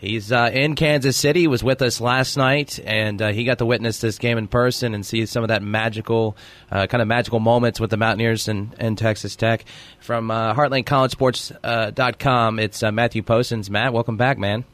He's uh, in Kansas City. He was with us last night, and uh, he got to witness this game in person and see some of that magical, uh, kind of magical moments with the Mountaineers and, and Texas Tech. From uh, HeartlandCollegeSports.com, uh, it's uh, Matthew Postins. Matt, welcome back, man.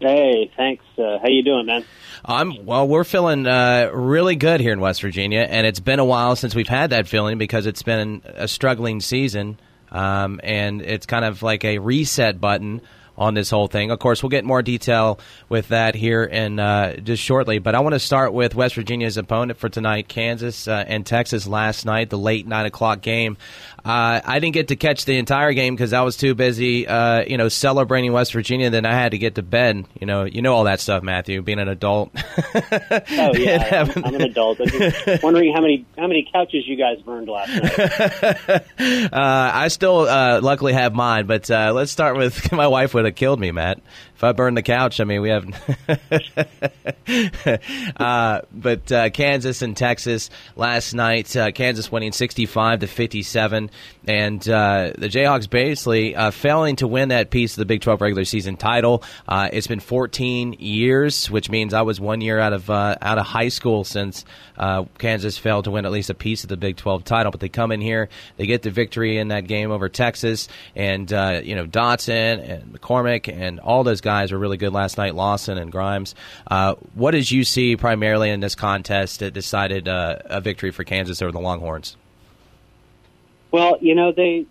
Hey, thanks. Uh, how you doing, man? I'm well. We're feeling uh, really good here in West Virginia, and it's been a while since we've had that feeling because it's been a struggling season, um, and it's kind of like a reset button on this whole thing. Of course, we'll get more detail with that here in uh, just shortly. But I want to start with West Virginia's opponent for tonight, Kansas uh, and Texas last night, the late nine o'clock game. Uh, I didn't get to catch the entire game because I was too busy, uh, you know, celebrating West Virginia. Then I had to get to bed. You know, you know all that stuff, Matthew. Being an adult. oh yeah, I'm, I'm, an adult. I'm just wondering how many how many couches you guys burned last night. Uh, I still uh, luckily have mine, but let's start with my wife would have killed me, Matt if I burn the couch, I mean, we have. uh, but uh, Kansas and Texas last night, uh, Kansas winning 65 to 57, and uh, the Jayhawks basically uh, failing to win that piece of the Big 12 regular season title. Uh, it's been 14 years, which means I was one year out of out of high school since Kansas failed to win at least a piece of the Big 12 title. But they come in here, they get the victory in that game over Texas, and you know Dotson and McCormack and all those guys guys were really good last night, Lawson and Grimes. Uh, what did you see primarily in this contest that decided uh, a victory for Kansas over the Longhorns? Well, you know they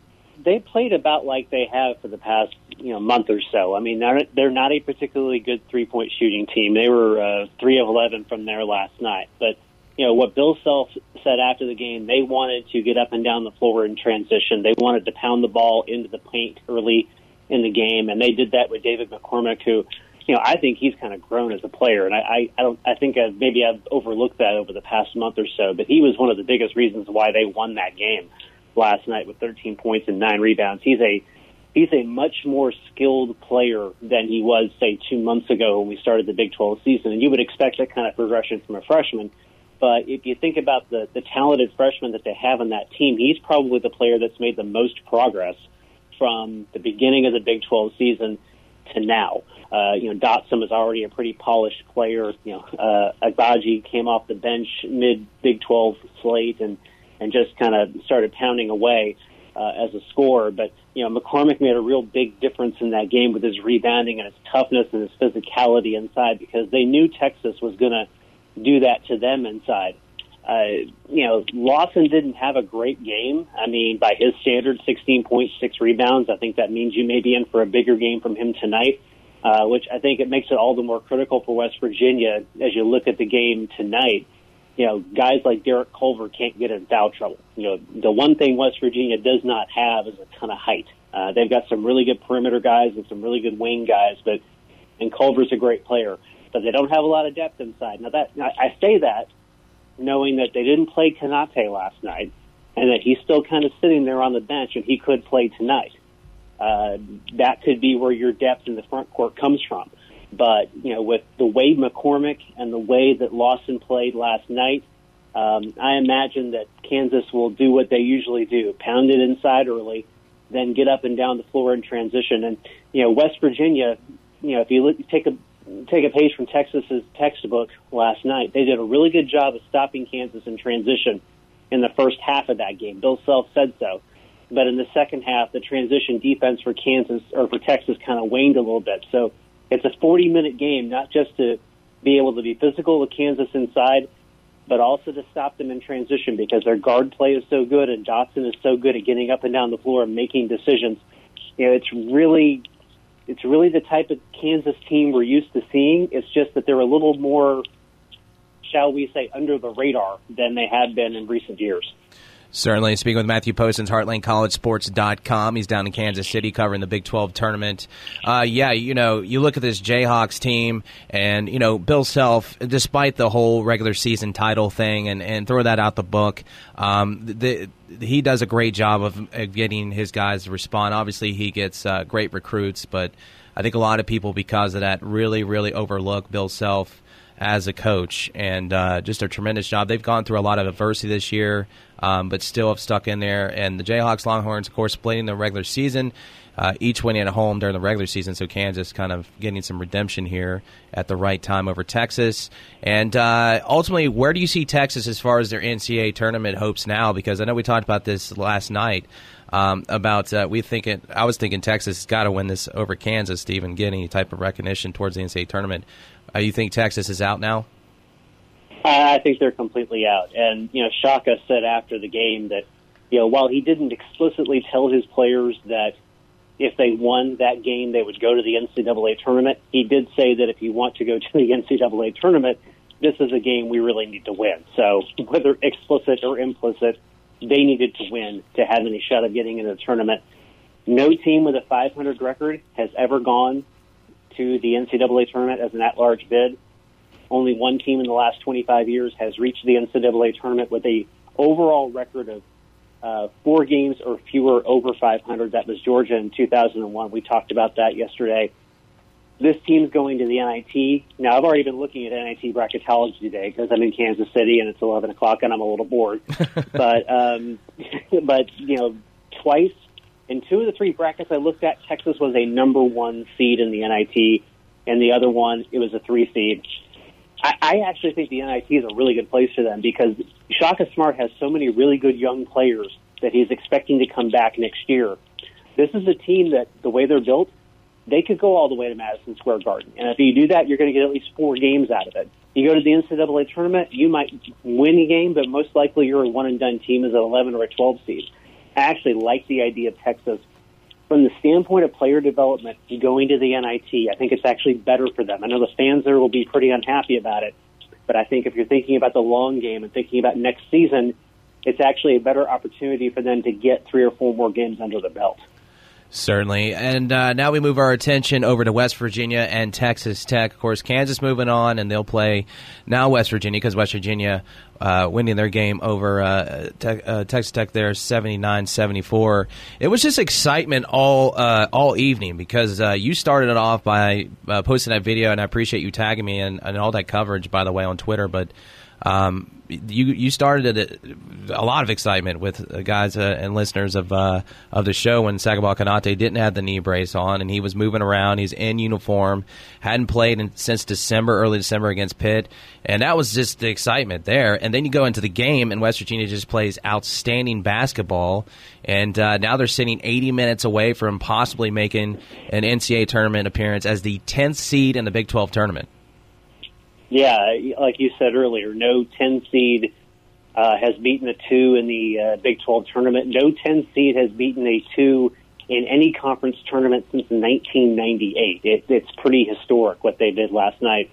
they played about like they have for the past you know month or so. I mean, they're they're not a particularly good three point shooting team. They were uh, three of eleven from there last night, but you know what Bill Self said after the game, they wanted to get up and down the floor in transition. They wanted to pound the ball into the paint early in the game, and they did that with David McCormack, who, you know, I think he's kind of grown as a player, and I, I, I don't, I think I've, maybe I've overlooked that over the past month or so, but he was one of the biggest reasons why they won that game last night with 13 points and nine rebounds. He's a he's a much more skilled player than he was, say, two months ago when we started the Big 12 season. And you would expect that kind of progression from a freshman. But if you think about the, the talented freshmen that they have on that team, he's probably the player that's made the most progress from the beginning of the Big 12 season to now. Uh, you know, Dotson was already a pretty polished player. You know, uh, Agbaji came off the bench mid Big 12 slate and, and just kind of started pounding away uh, as a scorer. But, you know, McCormack made a real big difference in that game with his rebounding and his toughness and his physicality inside because they knew Texas was going to do that to them inside. Uh, you know, Lawson didn't have a great game. I mean, by his standards, 16.6 rebounds. I think that means you may be in for a bigger game from him tonight, uh, which I think it makes it all the more critical for West Virginia as you look at the game tonight. You know, guys like Derek Culver can't get in foul trouble. You know, the one thing West Virginia does not have is a ton of height. Uh, they've got some really good perimeter guys and some really good wing guys, but and Culver's a great player, but they don't have a lot of depth inside. Now that I say that knowing that they didn't play Konate last night and that he's still kind of sitting there on the bench and he could play tonight. Uh, that could be where your depth in the front court comes from. But, you know, with the way McCormack and the way that Lawson played last night, um, I imagine that Kansas will do what they usually do, pound it inside early, then get up and down the floor in transition. And, you know, West Virginia, you know, if you look, take a take a page from Texas's textbook last night. They did a really good job of stopping Kansas in transition in the first half of that game. Bill Self said so. But in the second half, the transition defense for Kansas or for Texas kind of waned a little bit. So it's a 40 minute game, not just to be able to be physical with Kansas inside, but also to stop them in transition because their guard play is so good and Dotson is so good at getting up and down the floor and making decisions. You know, it's really it's really the type of Kansas team we're used to seeing. It's just that they're a little more, shall we say, under the radar than they had been in recent years. Certainly. Speaking with Matthew Postins, HeartlandCollegeSports.com. He's down in Kansas City covering the Big 12 tournament. Uh, yeah, you know, you look at this Jayhawks team, and, you know, Bill Self, despite the whole regular season title thing, and, and throw that out the book, um, the, he does a great job of, of, getting his guys to respond. Obviously, he gets uh, great recruits, but I think a lot of people, because of that, really, really overlook Bill Self as a coach and uh, just a tremendous job. They've gone through a lot of adversity this year, um, but still have stuck in there. And the Jayhawks Longhorns, of course, playing the regular season. uh, each winning at home during the regular season. So Kansas kind of getting some redemption here at the right time over Texas. And uh, ultimately, where do you see Texas as far as their NCAA tournament hopes now? Because I know we talked about this last night. Um, about uh, we thinking I was thinking Texas has got to win this over Kansas to even get any type of recognition towards the NCAA tournament. Uh, you think Texas is out now? I think they're completely out. And you know, Shaka said after the game that you know while he didn't explicitly tell his players that if they won that game they would go to the NCAA tournament, he did say that if you want to go to the NCAA tournament, this is a game we really need to win. So whether explicit or implicit, they needed to win to have any shot of getting into the tournament. No team with a 500 record has ever gone to the NCAA tournament as an at-large bid. Only one team in the last 25 years has reached the NCAA tournament with a overall record of uh, four games or fewer over 500. That was Georgia in 2001. We talked about that yesterday. This team's going to the NIT. Now, I've already been looking at NIT bracketology today because I'm in Kansas City and it's 11 o'clock and I'm a little bored. but, um, but you know, twice in two of the three brackets I looked at, Texas was a number one seed in the NIT, and the other one it was a three seed. I, I actually think the NIT is a really good place for them because Shaka Smart has so many really good young players that he's expecting to come back next year. This is a team that the way they're built, they could go all the way to Madison Square Garden. And if you do that, you're going to get at least four games out of it. You go to the NCAA tournament, you might win a game, but most likely you're a one and done team as an 11 or a 12 seed. I actually like the idea of Texas from the standpoint of player development going to the NIT. I think it's actually better for them. I know the fans there will be pretty unhappy about it, but I think if you're thinking about the long game and thinking about next season, it's actually a better opportunity for them to get three or four more games under the belt. Certainly. And uh, now we move our attention over to West Virginia and Texas Tech. Of course, Kansas moving on, and they'll play now West Virginia because West Virginia uh, winning their game over uh, te- uh, Texas Tech there 79-74. It was just excitement all uh, all evening because uh, you started it off by posting that video, and I appreciate you tagging me and, and all that coverage, by the way, on Twitter. But um, you you started a, a, lot of excitement with guys uh, and listeners of uh, of the show when Sagaba Konate didn't have the knee brace on and he was moving around. He's in uniform, hadn't played in, since December, early December against Pitt, and that was just the excitement there. And then you go into the game, and West Virginia just plays outstanding basketball, and uh, now they're sitting 80 minutes away from possibly making an NCAA tournament appearance as the 10th seed in the Big 12 tournament. Yeah, like you said earlier, no 10 seed uh, has beaten a two in the uh, Big 12 tournament. No 10 seed has beaten a two in any conference tournament since 1998. It, it's pretty historic what they did last night.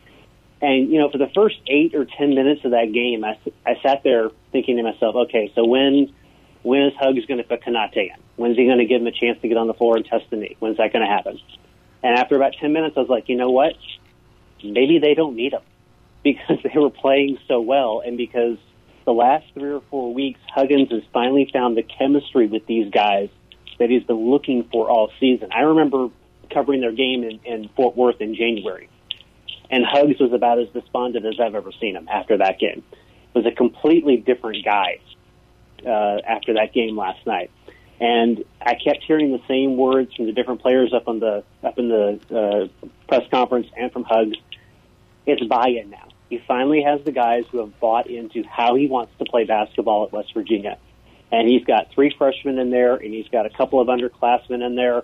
And, you know, for the first eight or 10 minutes of that game, I, I sat there thinking to myself, okay, so when, when is Hugs going to put Konate in? When's he going to give him a chance to get on the floor and test the knee? When's that going to happen? And after about 10 minutes, I was like, you know what? Maybe they don't need him because they were playing so well and because the last three or four weeks, Huggins has finally found the chemistry with these guys that he's been looking for all season. I remember covering their game in, in Fort Worth in January, and Hugs was about as despondent as I've ever seen him after that game. Was a completely different guy uh, after that game last night, and I kept hearing the same words from the different players up on the up in the uh, press conference and from Hugs. It's buy-in now he finally has the guys who have bought into how he wants to play basketball at West Virginia. And he's got three freshmen in there, and he's got a couple of underclassmen in there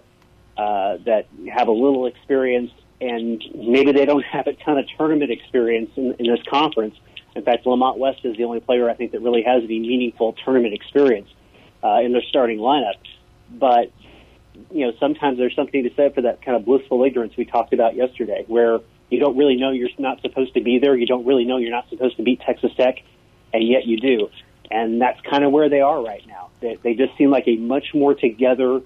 uh, that have a little experience, and maybe they don't have a ton of tournament experience in, in this conference. In fact, Lamont West is the only player I think that really has any meaningful tournament experience uh, in their starting lineup. But you know, sometimes there's something to say for that kind of blissful ignorance we talked about yesterday, where you don't really know you're not supposed to be there. You don't really know you're not supposed to beat Texas Tech, and yet you do. And that's kind of where they are right now. They, they just seem like a much more together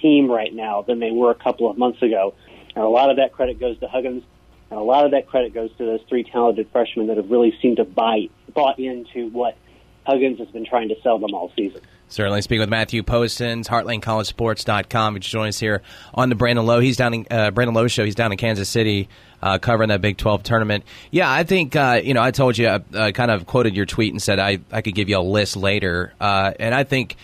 team right now than they were a couple of months ago. And a lot of that credit goes to Huggins, and a lot of that credit goes to those three talented freshmen that have really seemed to buy bought into what Huggins has been trying to sell them all season. Certainly. Speak with Matthew Postins, HeartlandCollegeSports.com, which joins us here on the Brandon Lowe. He's down in uh, Brandon Lowe show. He's down in Kansas City uh, covering that Big 12 tournament. Yeah, I think, uh, you know, I told you, I uh, kind of quoted your tweet and said I, I could give you a list later. Uh, and I think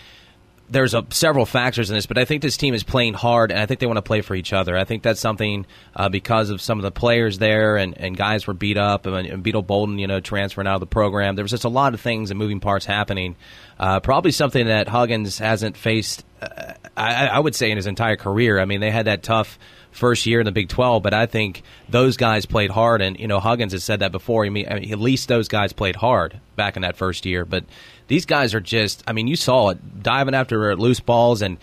there's a, several factors in this, but I think this team is playing hard, and I think they want to play for each other. I think that's something uh, because of some of the players there, and, and guys were beat up, and, and Beetle Bolden, you know, transferring out of the program. There was just a lot of things and moving parts happening. Uh, probably something that Huggins hasn't faced, uh, I, I would say, in his entire career. I mean, they had that tough first year in the Big 12, but I think those guys played hard, and you know Huggins has said that before. I mean, at least those guys played hard back in that first year, but these guys are just, I mean, you saw it diving after loose balls, and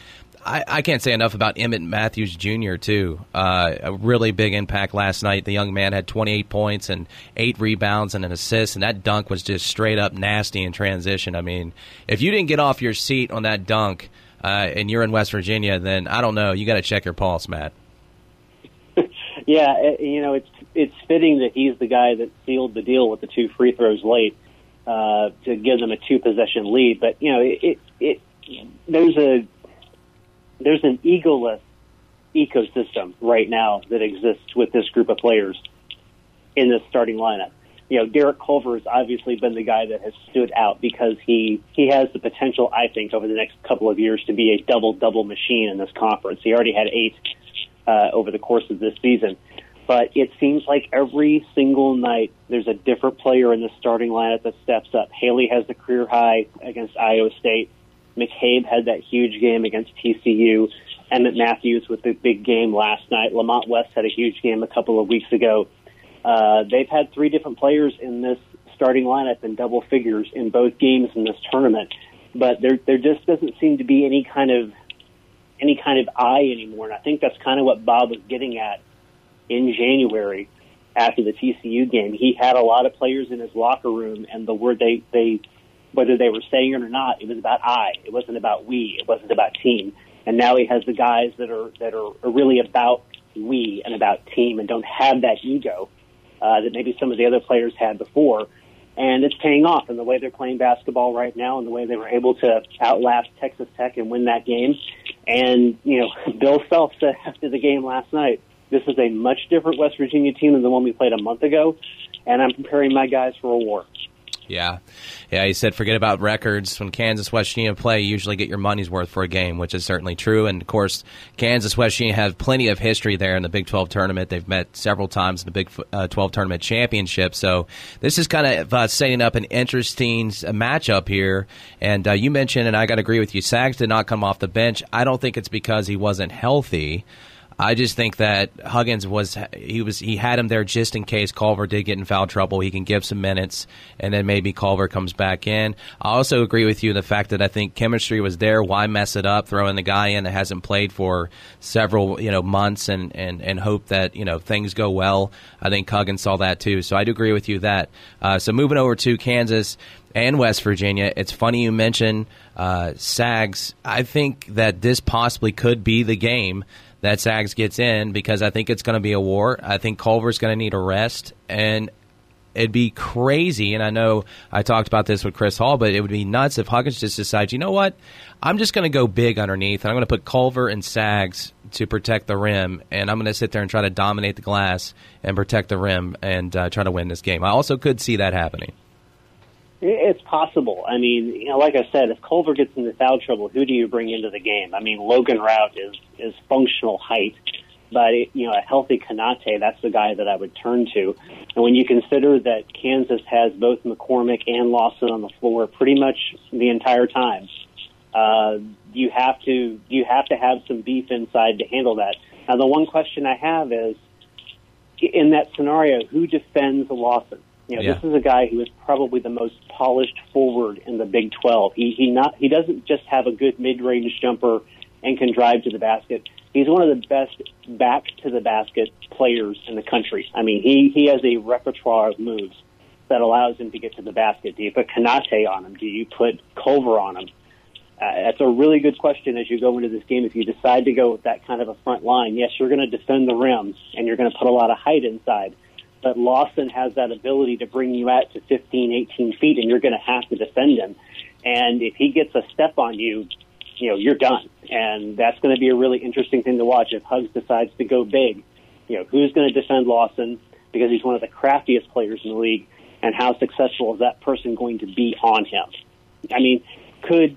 I, I can't say enough about Emmitt Matthews Jr. too. Uh, a really big impact last night. The young man had 28 points and eight rebounds and an assist, and that dunk was just straight up nasty in transition. I mean, if you didn't get off your seat on that dunk. Uh, and you're in West Virginia, then I don't know. You got to check your pulse, Matt. Yeah, you know it's it's fitting that he's the guy that sealed the deal with the two free throws late uh, to give them a two possession lead. But you know, it, it, it there's a there's an egoless ecosystem right now that exists with this group of players in this starting lineup. You know, Derek Culver has obviously been the guy that has stood out because he he has the potential, I think, over the next couple of years to be a double double machine in this conference. He already had eight uh, over the course of this season but it seems like every single night there's a different player in the starting lineup that steps up. Haley has the career high against Iowa State. McCabe had that huge game against TCU. Emmitt Matthews with the big game last night. Lamont West had a huge game a couple of weeks ago. Uh, they've had three different players in this starting lineup in double figures in both games in this tournament, but there there just doesn't seem to be any kind of any kind of eye anymore. And I think that's kind of what Bob was getting at in January after the TCU game. He had a lot of players in his locker room, and the word they they whether they were saying it or not, it was about I. It wasn't about we. It wasn't about team. And now he has the guys that are that are, are really about we and about team, and don't have that ego uh, that maybe some of the other players had before. And it's paying off in the way they're playing basketball right now, and the way they were able to outlast Texas Tech and win that game. And you know, Bill Self said after the game last night, this is a much different West Virginia team than the one we played a month ago, and I'm preparing my guys for a war. Yeah. Yeah, he said forget about records. When Kansas West Virginia play, you usually get your money's worth for a game, which is certainly true. And of course, Kansas West Virginia have plenty of history there in the Big 12 tournament. They've met several times in the Big uh, 12 tournament championship. So this is kind of uh, setting up an interesting matchup here. And uh, you mentioned, and I got to agree with you, Sags did not come off the bench. I don't think it's because he wasn't healthy. I just think that Huggins was he was he had him there just in case Culver did get in foul trouble. He can give some minutes, and then maybe Culver comes back in. I also agree with you in the fact that I think chemistry was there. Why mess it up throwing the guy in that hasn't played for several you know months and and and hope that you know things go well. I think Huggins saw that too, so I do agree with you that. Uh, so moving over to Kansas and West Virginia. It's funny you mention uh, Sags. I think that this possibly could be the game that Sags gets in because I think it's going to be a war. I think Culver's going to need a rest, and it'd be crazy. And I know I talked about this with Chris Hall, but it would be nuts if Huggins just decides, you know what, I'm just going to go big underneath, and I'm going to put Culver and Sags to protect the rim, and I'm going to sit there and try to dominate the glass and protect the rim and uh, try to win this game. I also could see that happening. It's possible. I mean, you know, like I said, if Culver gets into foul trouble, who do you bring into the game? I mean, Logan Routt is is functional height, but it, you know, a healthy Konate, that's the guy that I would turn to. And when you consider that Kansas has both McCormack and Lawson on the floor pretty much the entire time, uh, you have to you have to have some beef inside to handle that. Now, the one question I have is, in that scenario, who defends Lawson? You know, yeah. this is a guy who is probably the most polished forward in the Big 12. He he not he doesn't just have a good mid-range jumper and can drive to the basket. He's one of the best back to the basket players in the country. I mean, he he has a repertoire of moves that allows him to get to the basket. Do you put Konate on him? Do you put Culver on him? Uh, that's a really good question as you go into this game. If you decide to go with that kind of a front line, yes, you're going to defend the rim and you're going to put a lot of height inside but Lawson has that ability to bring you out to 15, 18 feet, and you're going to have to defend him. And if he gets a step on you, you know, you're done. And that's going to be a really interesting thing to watch if Hugs decides to go big. You know, who's going to defend Lawson because he's one of the craftiest players in the league, and how successful is that person going to be on him? I mean, could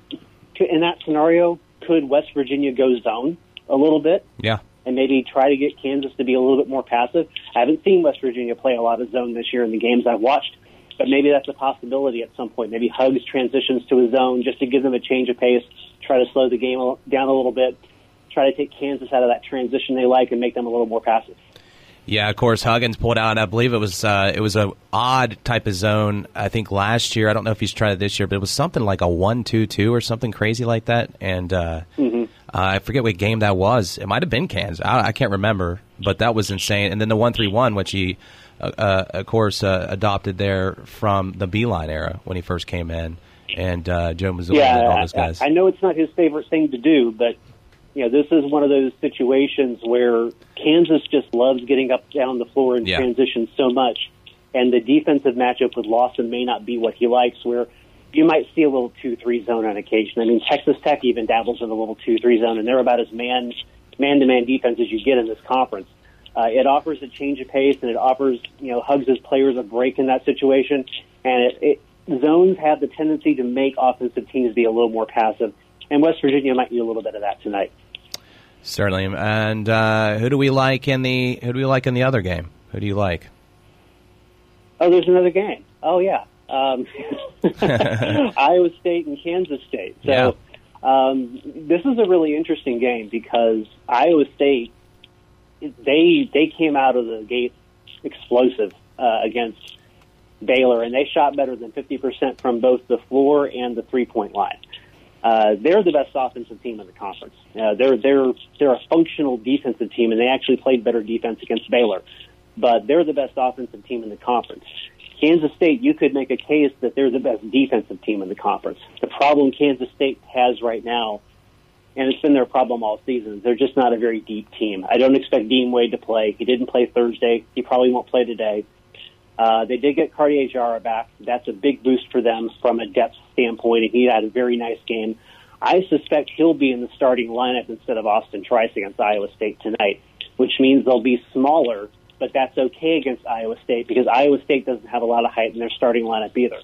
could in that scenario, could West Virginia go zone a little bit? Yeah. And maybe try to get Kansas to be a little bit more passive. I haven't seen West Virginia play a lot of zone this year in the games I've watched, but maybe that's a possibility at some point. Maybe Hugs transitions to a zone just to give them a change of pace, try to slow the game down a little bit, try to take Kansas out of that transition they like and make them a little more passive. Yeah, of course, Huggins pulled out. I believe it was uh, it was a odd type of zone. I think last year. I don't know if he's tried it this year, but it was something like a one-two-two or something crazy like that. And uh, mm-hmm. Uh, I forget what game that was. It might have been Kansas. I, I, can't remember, but that was insane. And then the one-three-one, which he, uh, uh, of course, uh, adopted there from the Beilein era when he first came in, and Joe Mazzulla yeah, and all those guys. I, I know it's not his favorite thing to do, but you know, this is one of those situations where Kansas just loves getting up down the floor in yeah. transition so much, and the defensive matchup with Lawson may not be what he likes. Where you might see a little two-three zone on occasion. I mean, Texas Tech even dabbles in a little two-three zone, and they're about as man man-to-man defense as you get in this conference. Uh, it offers a change of pace, and it offers you know Hugs' as players a break in that situation, and it, it zones have the tendency to make offensive teams be a little more passive and West Virginia might need a little bit of that tonight. Certainly. And uh, who do we like in the who do we like in the other game? Who do you like? Oh, there's another game. Oh yeah, um, Iowa State and Kansas State. So yeah. um, this is a really interesting game because Iowa State they they came out of the gate explosive uh, against Baylor, and they shot better than 50% from both the floor and the three point line. Uh, they're the best offensive team in the conference. Uh, they're they're they're a functional defensive team, and they actually played better defense against Baylor. But they're the best offensive team in the conference. Kansas State, you could make a case that they're the best defensive team in the conference. The problem Kansas State has right now, and it's been their problem all season, they're just not a very deep team. I don't expect Dean Wade to play. He didn't play Thursday. He probably won't play today. Uh, they did get Cartier Diarra back. That's a big boost for them from a depth standpoint, and he had a very nice game. I suspect he'll be in the starting lineup instead of Austin Trice against Iowa State tonight, which means they'll be smaller, but that's okay against Iowa State because Iowa State doesn't have a lot of height in their starting lineup either.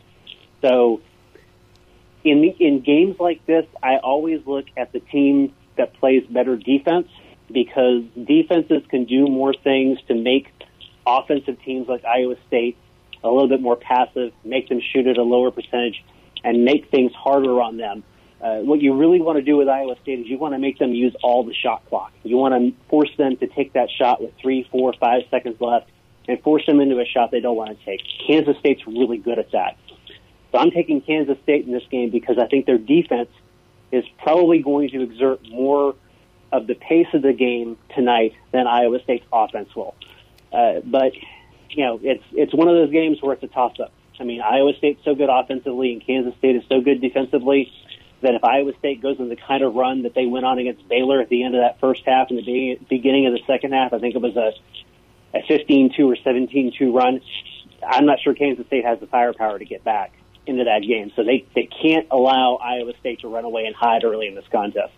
So in the, in games like this, I always look at the team that plays better defense because defenses can do more things to make offensive teams like Iowa State a little bit more passive, make them shoot at a lower percentage, and make things harder on them. Uh, what you really want to do with Iowa State is you want to make them use all the shot clock. You want to force them to take that shot with three, four, five seconds left and force them into a shot they don't want to take. Kansas State's really good at that. So I'm taking Kansas State in this game because I think their defense is probably going to exert more of the pace of the game tonight than Iowa State's offense will. Uh, but you know, it's it's one of those games where it's a toss up. I mean, Iowa State's so good offensively, and Kansas State is so good defensively that if Iowa State goes on the kind of run that they went on against Baylor at the end of that first half and the beginning of the second half, I think it was a a 15-2 or 17-2 run. I'm not sure Kansas State has the firepower to get back into that game, so they they can't allow Iowa State to run away and hide early in this contest.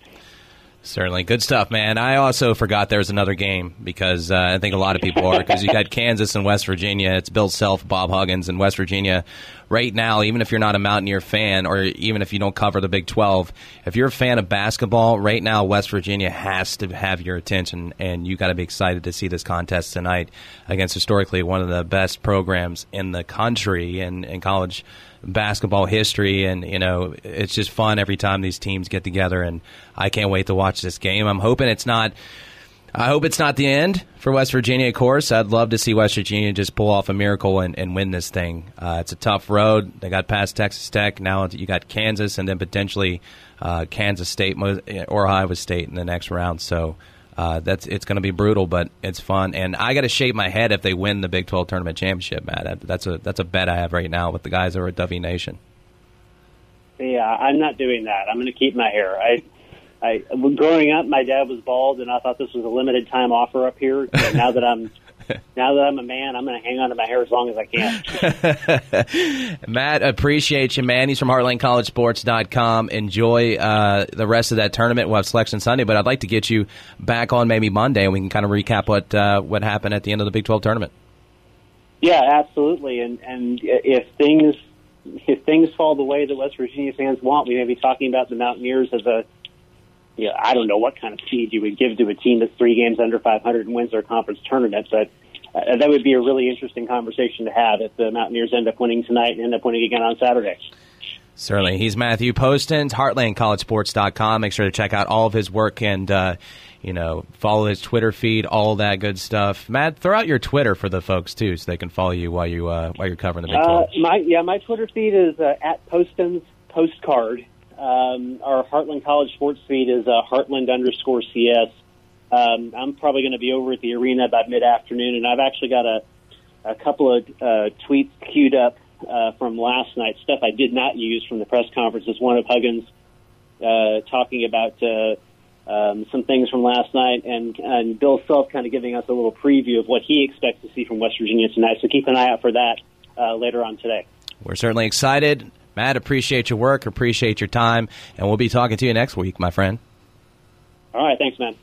Certainly. Good stuff, man. I also forgot there was another game because uh, I think a lot of people are because you got Kansas and West Virginia. It's Bill Self, Bob Huggins, and West Virginia. Right now, even if you're not a Mountaineer fan or even if you don't cover the Big 12, if you're a fan of basketball, right now, West Virginia has to have your attention, and you got to be excited to see this contest tonight against historically one of the best programs in the country and in college basketball history, and you know it's just fun every time these teams get together, and I can't wait to watch this game. I'm hoping it's not. I hope it's not the end for West Virginia. Of course, I'd love to see West Virginia just pull off a miracle and, and win this thing. Uh, it's a tough road. They got past Texas Tech. Now you got Kansas, and then potentially uh, Kansas State or Iowa State in the next round. So uh, that's it's going to be brutal, but it's fun. And I got to shave my head if they win the Big 12 tournament championship, Matt. That's a that's a bet I have right now with the guys over at Dovey Nation. Yeah, I'm not doing that. I'm going to keep my hair. I, I growing up, my dad was bald, and I thought this was a limited time offer up here. Now that I'm now that I'm a man, I'm going to hang on to my hair as long as I can. Matt, appreciate you, man. He's from HeartlandCollegeSports.com. Enjoy uh, the rest of that tournament. We'll have selection Sunday, but I'd like to get you back on maybe Monday, and we can kind of recap what uh, what happened at the end of the Big 12 tournament. Yeah, absolutely. And and if things if things fall the way that West Virginia fans want, we may be talking about the Mountaineers as a yeah, I don't know what kind of seed you would give to a team that's three games under 500 and wins their conference tournament, but uh, that would be a really interesting conversation to have if the Mountaineers end up winning tonight and end up winning again on Saturday. Certainly. He's Matthew Postins, heartlandcollegesports.com. Make sure to check out all of his work and, uh, you know, follow his Twitter feed, all that good stuff. Matt, throw out your Twitter for the folks, too, so they can follow you while, you, uh, while you're covering the Big 12. Uh, my, yeah, my Twitter feed is uh, at Postins Postcard. Um, our Heartland College Sports feed is uh, Heartland underscore CS. Um, I'm probably going to be over at the arena about mid afternoon, and I've actually got a, a couple of uh, tweets queued up uh, from last night, stuff I did not use from the press conferences. One of Huggins uh, talking about uh, um, some things from last night, and, and Bill Self kind of giving us a little preview of what he expects to see from West Virginia tonight. So keep an eye out for that uh, later on today. We're certainly excited. Matt, appreciate your work, appreciate your time, and we'll be talking to you next week, my friend. All right, thanks, man.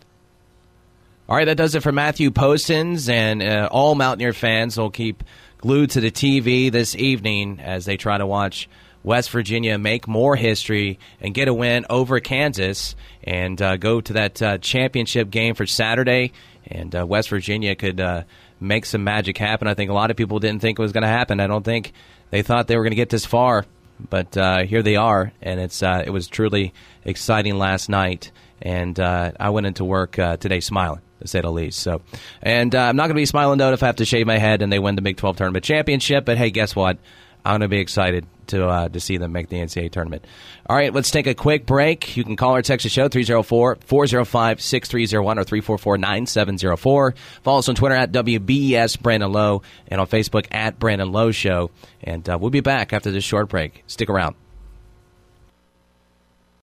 All right, that does it for Matthew Postins, and uh, all Mountaineer fans will keep glued to the TV this evening as they try to watch West Virginia make more history and get a win over Kansas and uh, go to that uh, championship game for Saturday. And uh, West Virginia could uh, make some magic happen. I think a lot of people didn't think it was going to happen. I don't think they thought they were going to get this far but uh, here they are, and it's it was truly exciting last night. And I went into work today smiling, to say the least. So, and uh, I'm not going to be smiling though if I have to shave my head and they win the Big 12 tournament championship. But hey, guess what? I'm going to be excited to uh, to see them make the NCAA tournament. All right, let's take a quick break. You can call our Texas show 304-405-6301 or 344-9704. Follow us on Twitter at WBS Brandon Lowe and on Facebook at Brandon Lowe Show. And uh, we'll be back after this short break. Stick around.